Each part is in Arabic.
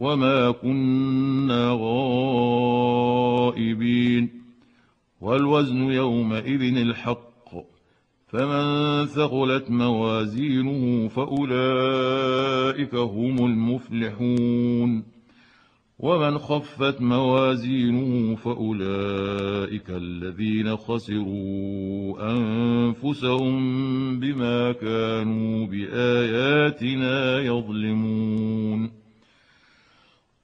وما كنا غائبين والوزن يومئذ الحق فمن ثقلت موازينه فاولئك هم المفلحون ومن خفت موازينه فاولئك الذين خسروا انفسهم بما كانوا باياتنا يظلمون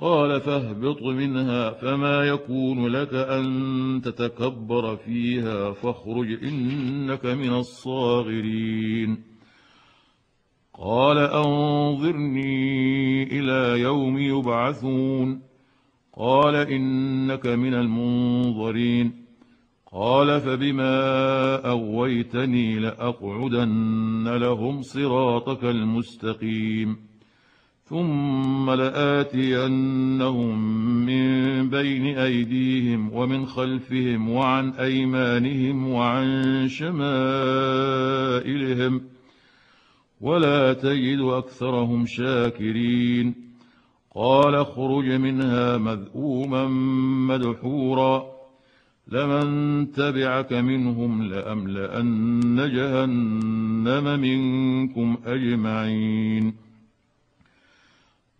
قال فاهبط منها فما يكون لك أن تتكبر فيها فاخرج إنك من الصاغرين. قال أنظرني إلى يوم يبعثون. قال إنك من المنظرين. قال فبما أغويتني لأقعدن لهم صراطك المستقيم. ثم لآتينهم من بين أيديهم ومن خلفهم وعن أيمانهم وعن شمائلهم ولا تجد أكثرهم شاكرين قال اخرج منها مذءوما مدحورا لمن تبعك منهم لأملأن جهنم منكم أجمعين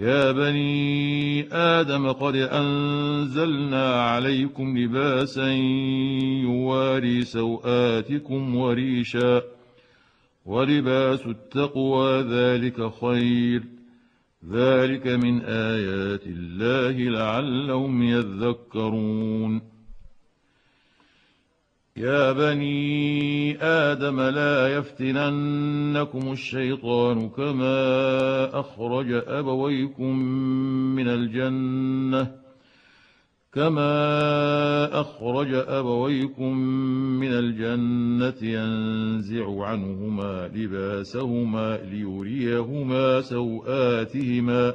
يا بني آدم قد أنزلنا عليكم لباسا يواري سوآتكم وريشا ولباس التقوى ذلك خير. ذلك من آيات الله لعلهم يذكرون. يا بني آدم لا يفتننكم الشيطان كما أخرج أبويكم من الجنة كما أخرج أبويكم من الجنة ينزع عنهما لباسهما ليريهما سوآتهما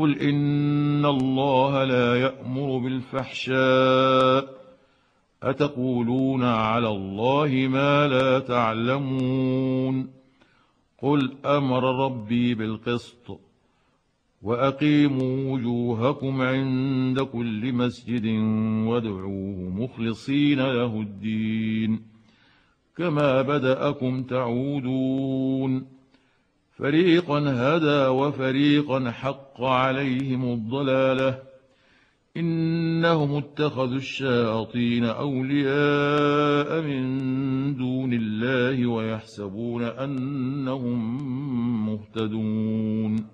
قل ان الله لا يامر بالفحشاء اتقولون على الله ما لا تعلمون قل أمر ربي بالقسط واقيموا وجوهكم عند كل مسجد وادعوه مخلصين له الدين كما بداكم تعودون فريقا هدى وفريقا حق عليهم الضلالة. إنهم اتخذوا الشياطين أولياء من دون الله ويحسبون أنهم مهتدون.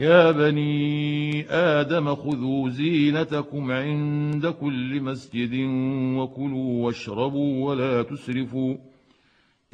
يا بني آدم خذوا زينتكم عند كل مسجد وكلوا واشربوا ولا تسرفوا.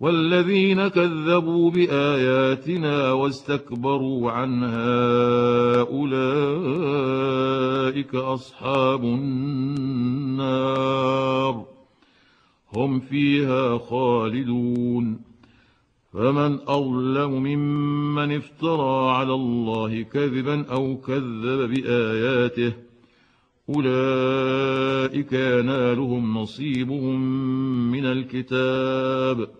والذين كذبوا بآياتنا واستكبروا عنها أولئك أصحاب النار. هم فيها خالدون. فمن أظلم ممن افترى على الله كذبا أو كذب بآياته أولئك ينالهم نصيبهم من الكتاب.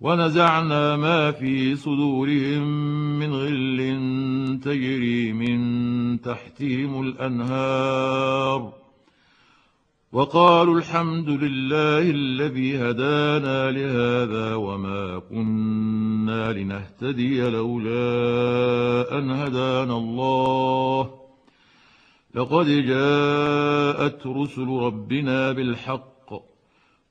ونزعنا ما في صدورهم من غل تجري من تحتهم الأنهار. وقالوا الحمد لله الذي هدانا لهذا وما كنا لنهتدي لولا أن هدانا الله. لقد جاءت رسل ربنا بالحق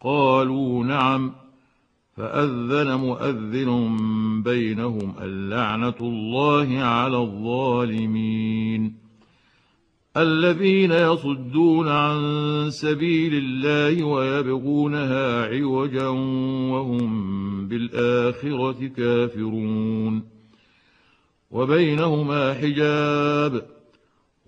قالوا نعم. فأذن مؤذن بينهم اللعنة الله على الظالمين. الذين يصدون عن سبيل الله ويبغونها عوجا وهم بالآخرة كافرون. وبينهما حجاب.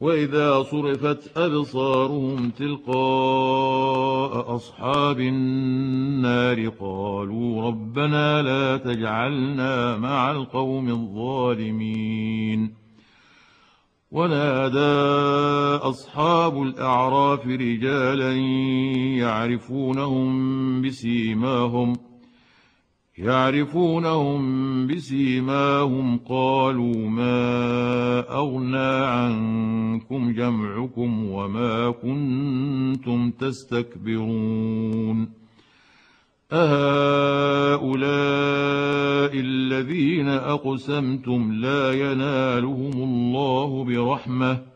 وإذا صرفت أبصارهم تلقاء أصحاب النار قالوا ربنا لا تجعلنا مع القوم الظالمين. ونادى أصحاب الأعراف رجالا يعرفونهم بسيماهم يعرفونهم بسيماهم قالوا ما أغنى عنكم جمعكم وما كنتم تستكبرون أهؤلاء الذين أقسمتم لا ينالهم الله برحمة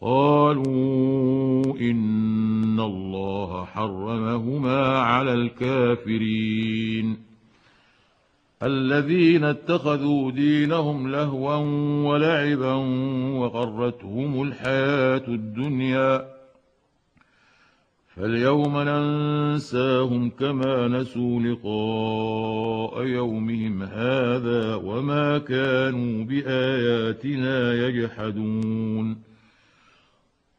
قالوا إن الله حرمهما على الكافرين. الذين اتخذوا دينهم لهوا ولعبا وغرتهم الحياة الدنيا. فاليوم ننساهم كما نسوا لقاء يومهم هذا وما كانوا بآياتنا يجحدون.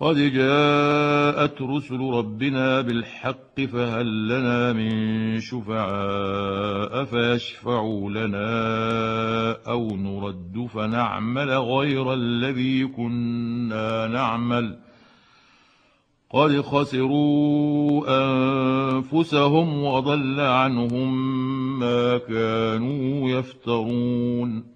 قد جاءت رسل ربنا بالحق فهل لنا من شفعاء فيشفعوا لنا أو نرد فنعمل غير الذي كنا نعمل قد خسروا أنفسهم وضل عنهم ما كانوا يفترون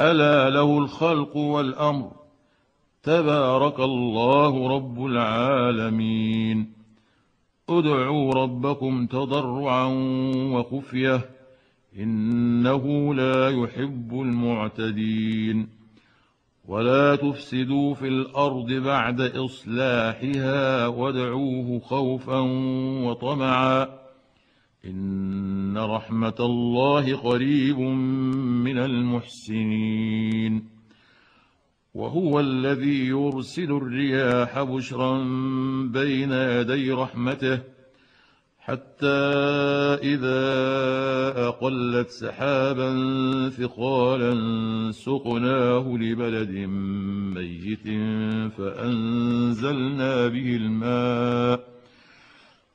ألا له الخلق والأمر. تبارك الله رب العالمين. ادعوا ربكم تضرعا وخفية. إنه لا يحب المعتدين. ولا تفسدوا في الأرض بعد إصلاحها وادعوه خوفا وطمعا. إن رحمة الله قريب من المحسنين. وهو الذي يرسل الرياح بشرا بين يدي رحمته حتى إذا أقلت سحابا ثقالا سقناه لبلد ميت فأنزلنا به الماء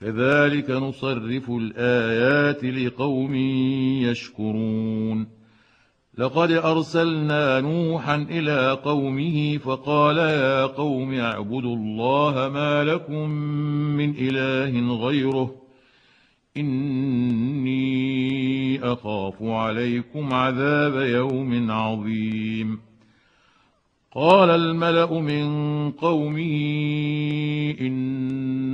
كذلك نصرف الآيات لقوم يشكرون. لقد أرسلنا نوحا إلى قومه فقال يا قوم اعبدوا الله ما لكم من إله غيره. إني أخاف عليكم عذاب يوم عظيم. قال الملأ من قومه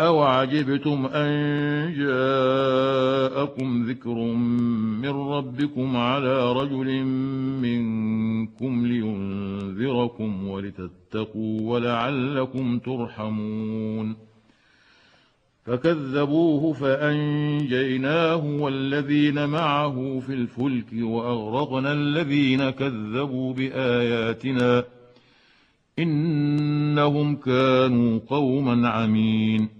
أوعجبتم أن جاءكم ذكر من ربكم على رجل منكم لينذركم ولتتقوا ولعلكم ترحمون فكذبوه فأنجيناه والذين معه في الفلك وأغرقنا الذين كذبوا بآياتنا إنهم كانوا قوما عمين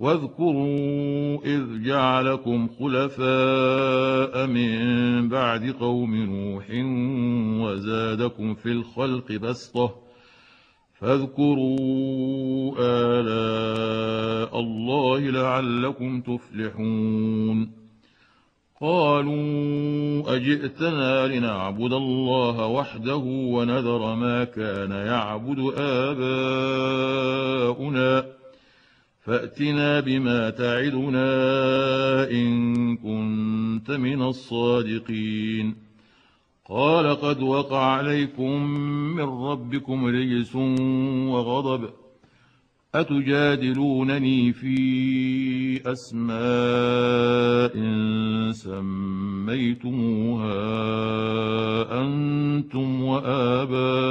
واذكروا إذ جعلكم خلفاء من بعد قوم نوح وزادكم في الخلق بسطة فاذكروا آلاء الله لعلكم تفلحون قالوا أجئتنا لنعبد الله وحده ونذر ما كان يعبد آباؤنا فأتنا بما تعدنا إن كنت من الصادقين. قال قد وقع عليكم من ربكم رجس وغضب. أتجادلونني في أسماء سميتموها أنتم وآباؤكم؟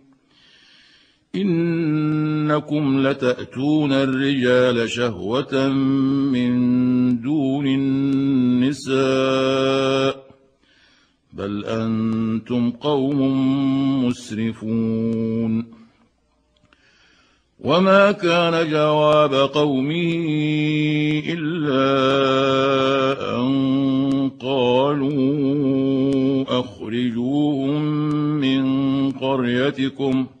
إنكم لتأتون الرجال شهوة من دون النساء بل أنتم قوم مسرفون. وما كان جواب قومه إلا أن قالوا أخرجوهم من قريتكم ۖ.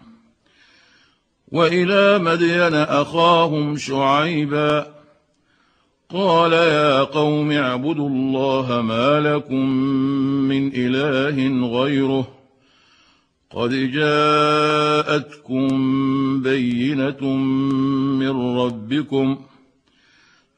وإلى مدين أخاهم شعيبا. قال يا قوم اعبدوا الله ما لكم من إله غيره. قد جاءتكم بينة من ربكم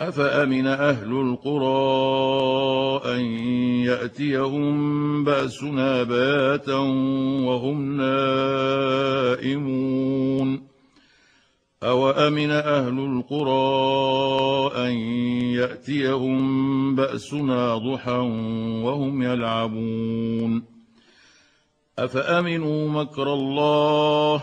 أفأمن أهل القرى أن يأتيهم بأسنا بياتا وهم نائمون؟ أوأمن أهل القرى أن يأتيهم بأسنا ضحى وهم يلعبون؟ أفأمنوا مكر الله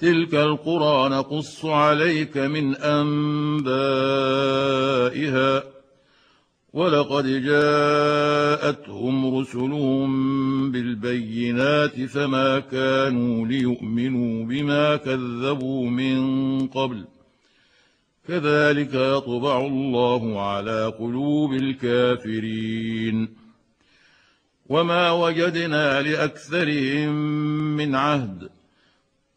تلك القرى نقص عليك من أنبائها ولقد جاءتهم رسلهم بالبينات فما كانوا ليؤمنوا بما كذبوا من قبل. كذلك يطبع الله على قلوب الكافرين. وما وجدنا لأكثرهم من عهد.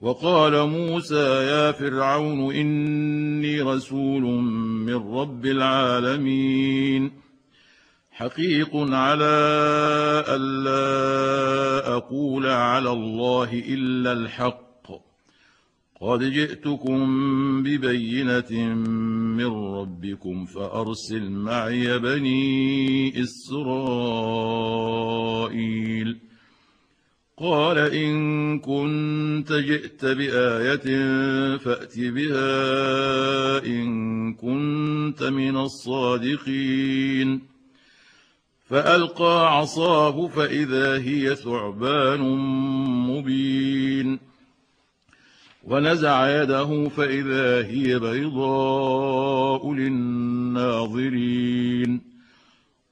وقال موسى يا فرعون إني رسول من رب العالمين حقيق على الا أقول على الله إلا الحق. قد جئتكم ببينة من ربكم فأرسل معي بني إسرائيل. قال إن كنت جئت بآية فأت بها إن كنت من الصادقين. فألقى عصاه فإذا هي ثعبان مبين. ونزع يده فإذا هي بيضاء للناظرين.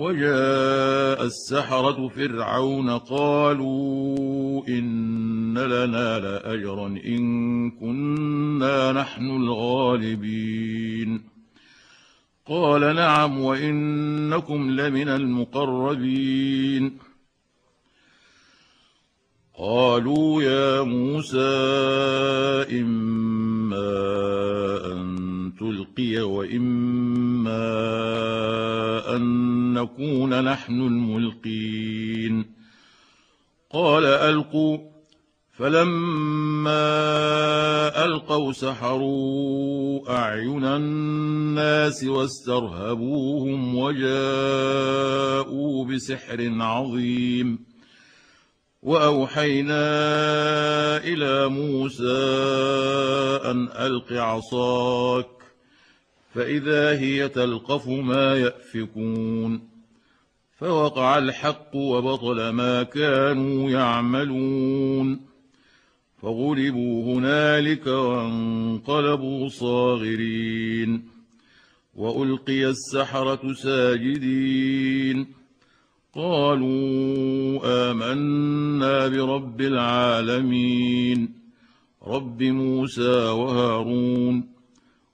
وجاء السحرة فرعون قالوا إن لنا لأجرا إن كنا نحن الغالبين. قال نعم وإنكم لمن المقربين. قالوا يا موسى إما أن تلقي وإما أن نكون نحن الملقين. قال ألقوا. فلما ألقوا سحروا أعين الناس واسترهبوهم وجاءوا بسحر عظيم. وأوحينا إلى موسى أن ألق عصاك. فإذا هي تلقف ما يأفكون فوقع الحق وبطل ما كانوا يعملون فغلبوا هنالك وانقلبوا صاغرين وألقي السحرة ساجدين قالوا آمنا برب العالمين رب موسى وهارون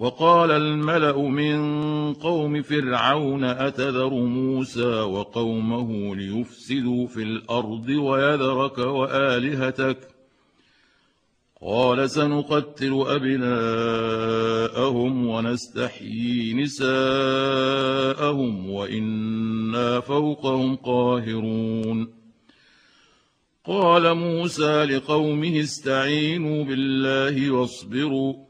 وقال الملأ من قوم فرعون أتذر موسى وقومه ليفسدوا في الأرض ويذرك وآلهتك؟ قال سنقتل أبناءهم ونستحيي نساءهم وإنا فوقهم قاهرون. قال موسى لقومه استعينوا بالله واصبروا.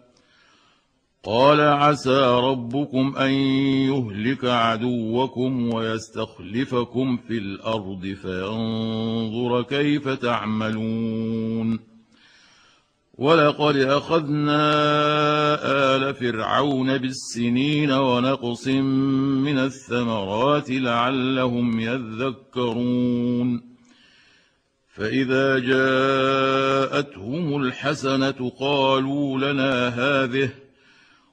قال عسى ربكم أن يهلك عدوكم ويستخلفكم في الأرض فينظر كيف تعملون. ولقد أخذنا آل فرعون بالسنين ونقص من الثمرات لعلهم يذكرون. فإذا جاءتهم الحسنة قالوا لنا هذه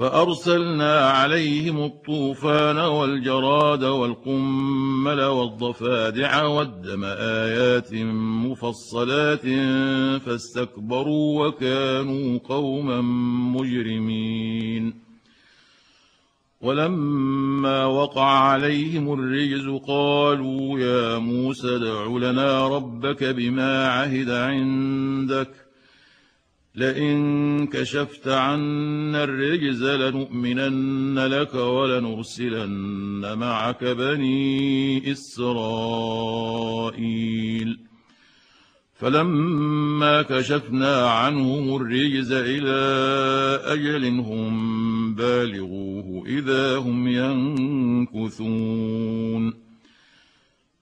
فأرسلنا عليهم الطوفان والجراد والقمل والضفادع والدم آيات مفصلات فاستكبروا وكانوا قوما مجرمين. ولما وقع عليهم الرجز قالوا يا موسى ادع لنا ربك بما عهد عندك لئن كشفت عنا الرجز لنؤمنن لك ولنرسلن معك بني إسرائيل. فلما كشفنا عنهم الرجز إلى أجل هم بالغوه إذا هم ينكثون.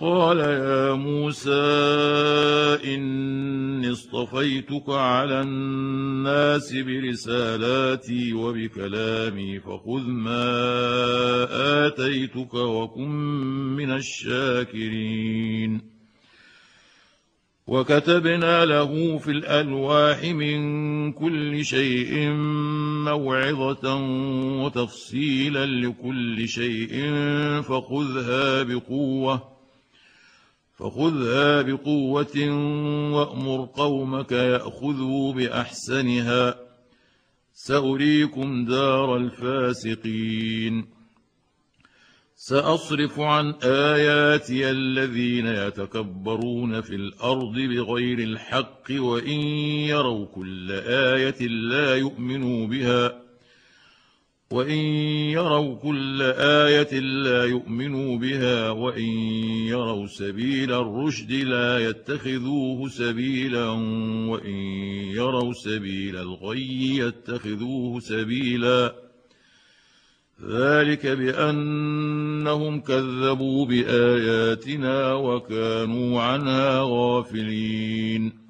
قال يا موسى إني اصطفيتك على الناس برسالاتي وبكلامي فخذ ما آتيتك وكن من الشاكرين. وكتبنا له في الألواح من كل شيء موعظة وتفصيلا لكل شيء فخذها بقوة. فخذها بقوة وأمر قومك يأخذوا بأحسنها. سأريكم دار الفاسقين. سأصرف عن آياتي الذين يتكبرون في الأرض بغير الحق وإن يروا كل آية لا يؤمنوا بها. وإن يروا كل آية لا يؤمنوا بها وإن يروا سبيل الرشد لا يتخذوه سبيلا وإن يروا سبيل الغي يتخذوه سبيلا ذلك بأنهم كذبوا بآياتنا وكانوا عنها غافلين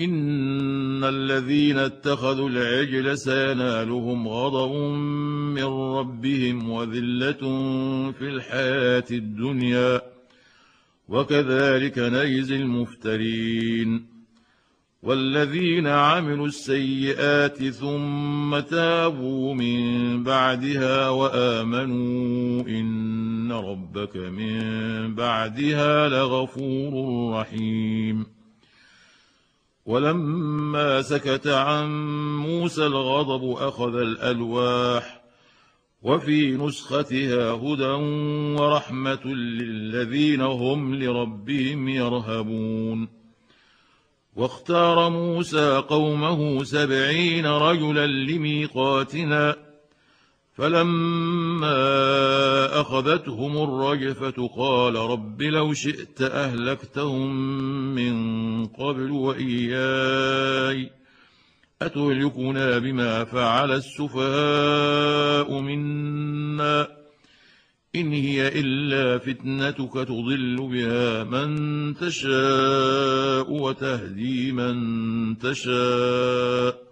إن الذين اتخذوا العجل سينالهم غضب من ربهم وذلة في الحياة الدنيا وكذلك نجزي المفترين والذين عملوا السيئات ثم تابوا من بعدها وآمنوا إن ربك من بعدها لغفور رحيم ولما سكت عن موسى الغضب أخذ الألواح وفي نسختها هدى ورحمة للذين هم لربهم يرهبون واختار موسى قومه سبعين رجلا لميقاتنا فلما أخذتهم الرجفة قال رب لو شئت أهلكتهم من قبل وإياي أتهلكنا بما فعل السفهاء منا إن هي إلا فتنتك تضل بها من تشاء وتهدي من تشاء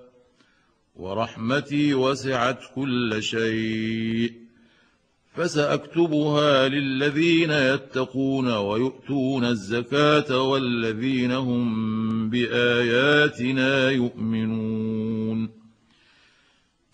ورحمتي وسعت كل شيء فسأكتبها للذين يتقون ويؤتون الزكاة والذين هم بآياتنا يؤمنون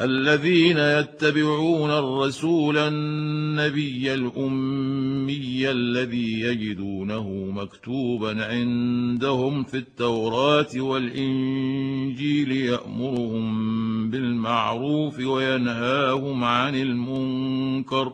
الذين يتبعون الرسول النبي الأمي الذي يجدونه مكتوبا عندهم في التوراة والإنجيل يأمرهم بالمعروف وينهاهم عن المنكر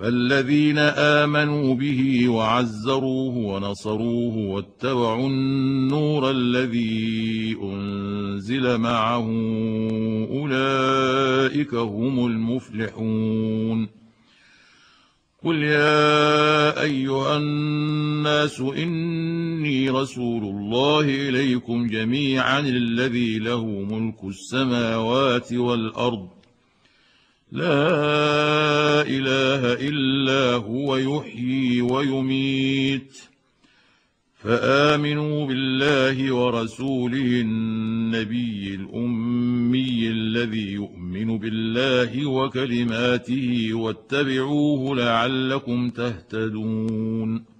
فالذين امنوا به وعزروه ونصروه واتبعوا النور الذي انزل معه اولئك هم المفلحون قل يا ايها الناس اني رسول الله اليكم جميعا الذي له ملك السماوات والارض لا إله إلا هو يحيي ويميت. فآمنوا بالله ورسوله النبي الأمي الذي يؤمن بالله وكلماته واتبعوه لعلكم تهتدون.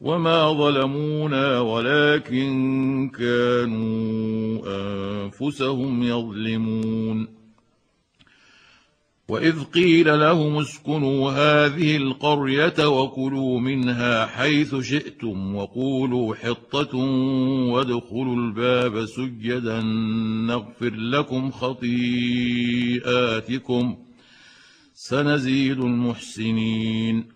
وما ظلمونا ولكن كانوا انفسهم يظلمون واذ قيل لهم اسكنوا هذه القريه وكلوا منها حيث شئتم وقولوا حطه وادخلوا الباب سجدا نغفر لكم خطيئاتكم سنزيد المحسنين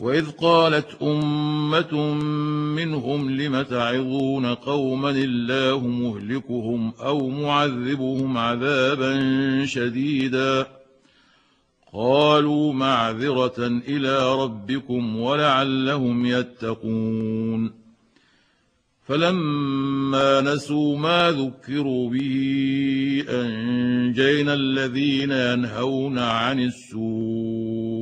واذ قالت امه منهم لم تعظون قوما الله مهلكهم أو معذبهم عذابا شديدا قالوا معذره إلى ربكم ولعلهم يتقون فلما نسوا ما ذكروا به انجينا الذين ينهون عن السوء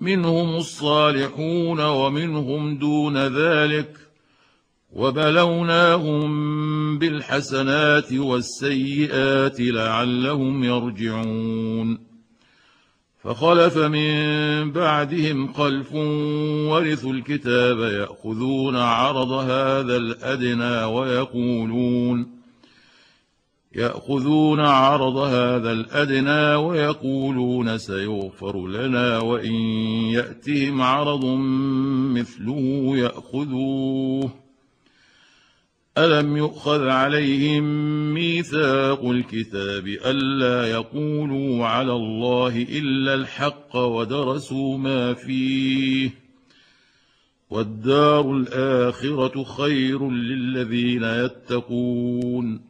منهم الصالحون ومنهم دون ذلك وبلوناهم بالحسنات والسيئات لعلهم يرجعون فخلف من بعدهم خلف ورثوا الكتاب يأخذون عرض هذا الأدنى ويقولون يأخذون عرض هذا الأدنى ويقولون سيغفر لنا وإن يأتهم عرض مثله يأخذوه. ألم يؤخذ عليهم ميثاق الكتاب ألا يقولوا على الله إلا الحق ودرسوا ما فيه؟ والدار الآخرة خير للذين يتقون.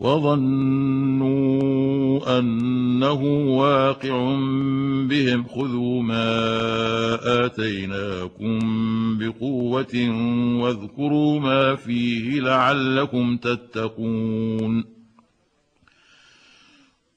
وظنوا أنه واقع بهم خذوا ما آتيناكم بقوة واذكروا ما فيه لعلكم تتقون.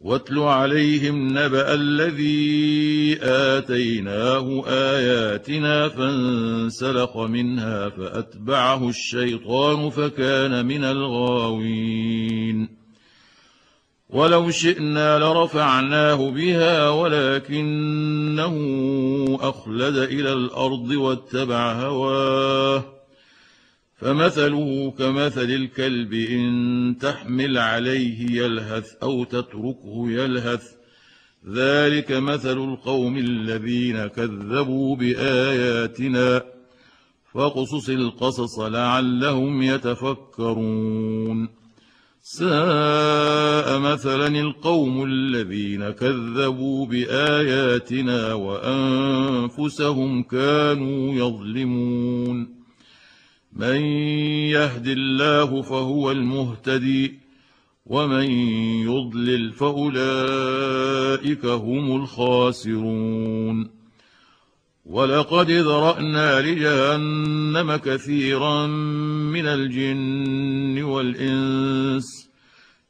واتل عليهم نبأ الذي آتيناه آياتنا فانسلخ منها فأتبعه الشيطان فكان من الغاوين. ولو شئنا لرفعناه بها ولكنه أخلد إلى الأرض واتبع هواه. فمثله كمثل الكلب إن تحمل عليه يلهث أو تتركه يلهث ذلك مثل القوم الذين كذبوا بآياتنا فاقصص القصص لعلهم يتفكرون ساء مثلا القوم الذين كذبوا بآياتنا وأنفسهم كانوا يظلمون من يهد الله فهو المهتدي ومن يضلل فأولئك هم الخاسرون. ولقد ذرأنا لجهنم كثيرا من الجن والإنس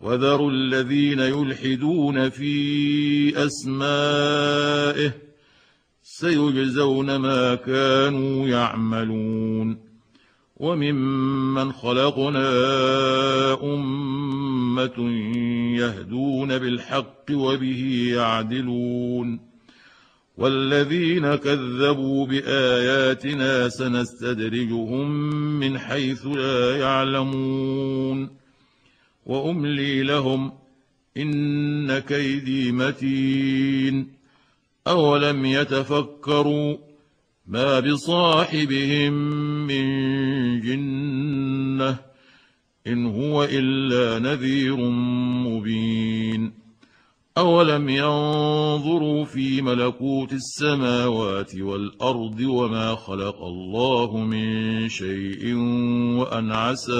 وذروا الذين يلحدون في أسمائه سيجزون ما كانوا يعملون. وممن خلقنا أمة يهدون بالحق وبه يعدلون. والذين كذبوا بآياتنا سنستدرجهم من حيث لا يعلمون. وأملي لهم إن كيدي متين أولم يتفكروا ما بصاحبهم من جنة إن هو إلا نذير مبين اولم ينظروا في ملكوت السماوات والارض وما خلق الله من شيء وان عسى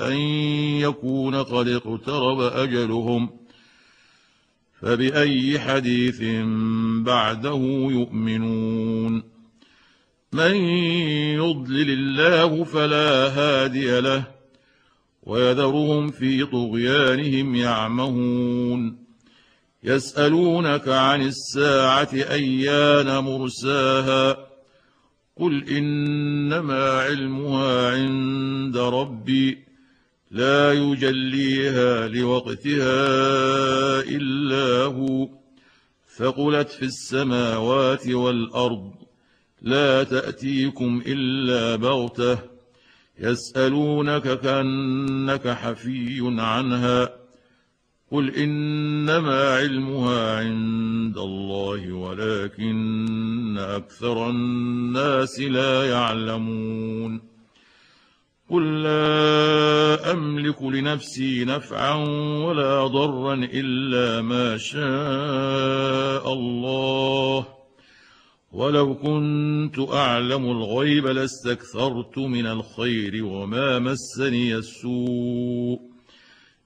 ان يكون قد اقترب اجلهم فباي حديث بعده يؤمنون من يضلل الله فلا هادي له ويذرهم في طغيانهم يعمهون يسألونك عن الساعة أيان مرساها قل إنما علمها عند ربي لا يجليها لوقتها إلا هو ثقلت في السماوات والأرض لا تأتيكم إلا بغتة يسألونك كأنك حفي عنها قل انما علمها عند الله ولكن أكثر الناس لا يعلمون قل لا املك لنفسي نفعا ولا ضرا الا ما شاء الله ولو كنت اعلم الغيب لاستكثرت من الخير وما مسني السوء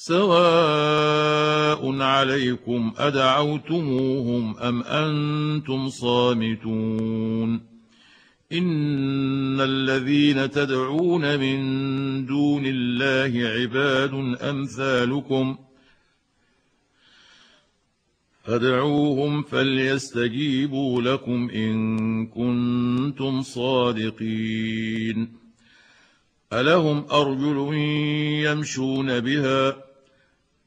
سواء عليكم أدعوتموهم أم أنتم صامتون إن الذين تدعون من دون الله عباد أمثالكم فادعوهم فليستجيبوا لكم إن كنتم صادقين ألهم أرجل يمشون بها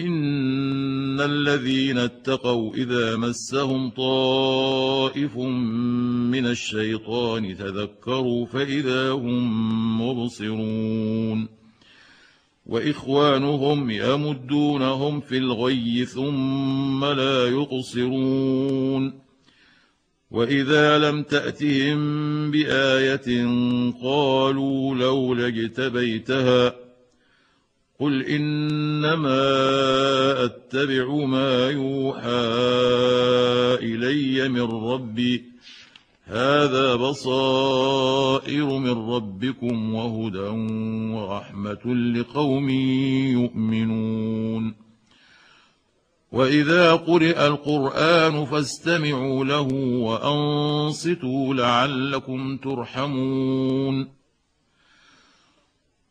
ان الذين اتقوا اذا مسهم طائف من الشيطان تذكروا فاذا هم مبصرون واخوانهم يمدونهم في الغي ثم لا يقصرون واذا لم تاتهم بايه قالوا لولا اجتبيتها قل انما اتبع ما يوحى الي من ربي هذا بصائر من ربكم وهدى ورحمه لقوم يؤمنون واذا قرئ القران فاستمعوا له وانصتوا لعلكم ترحمون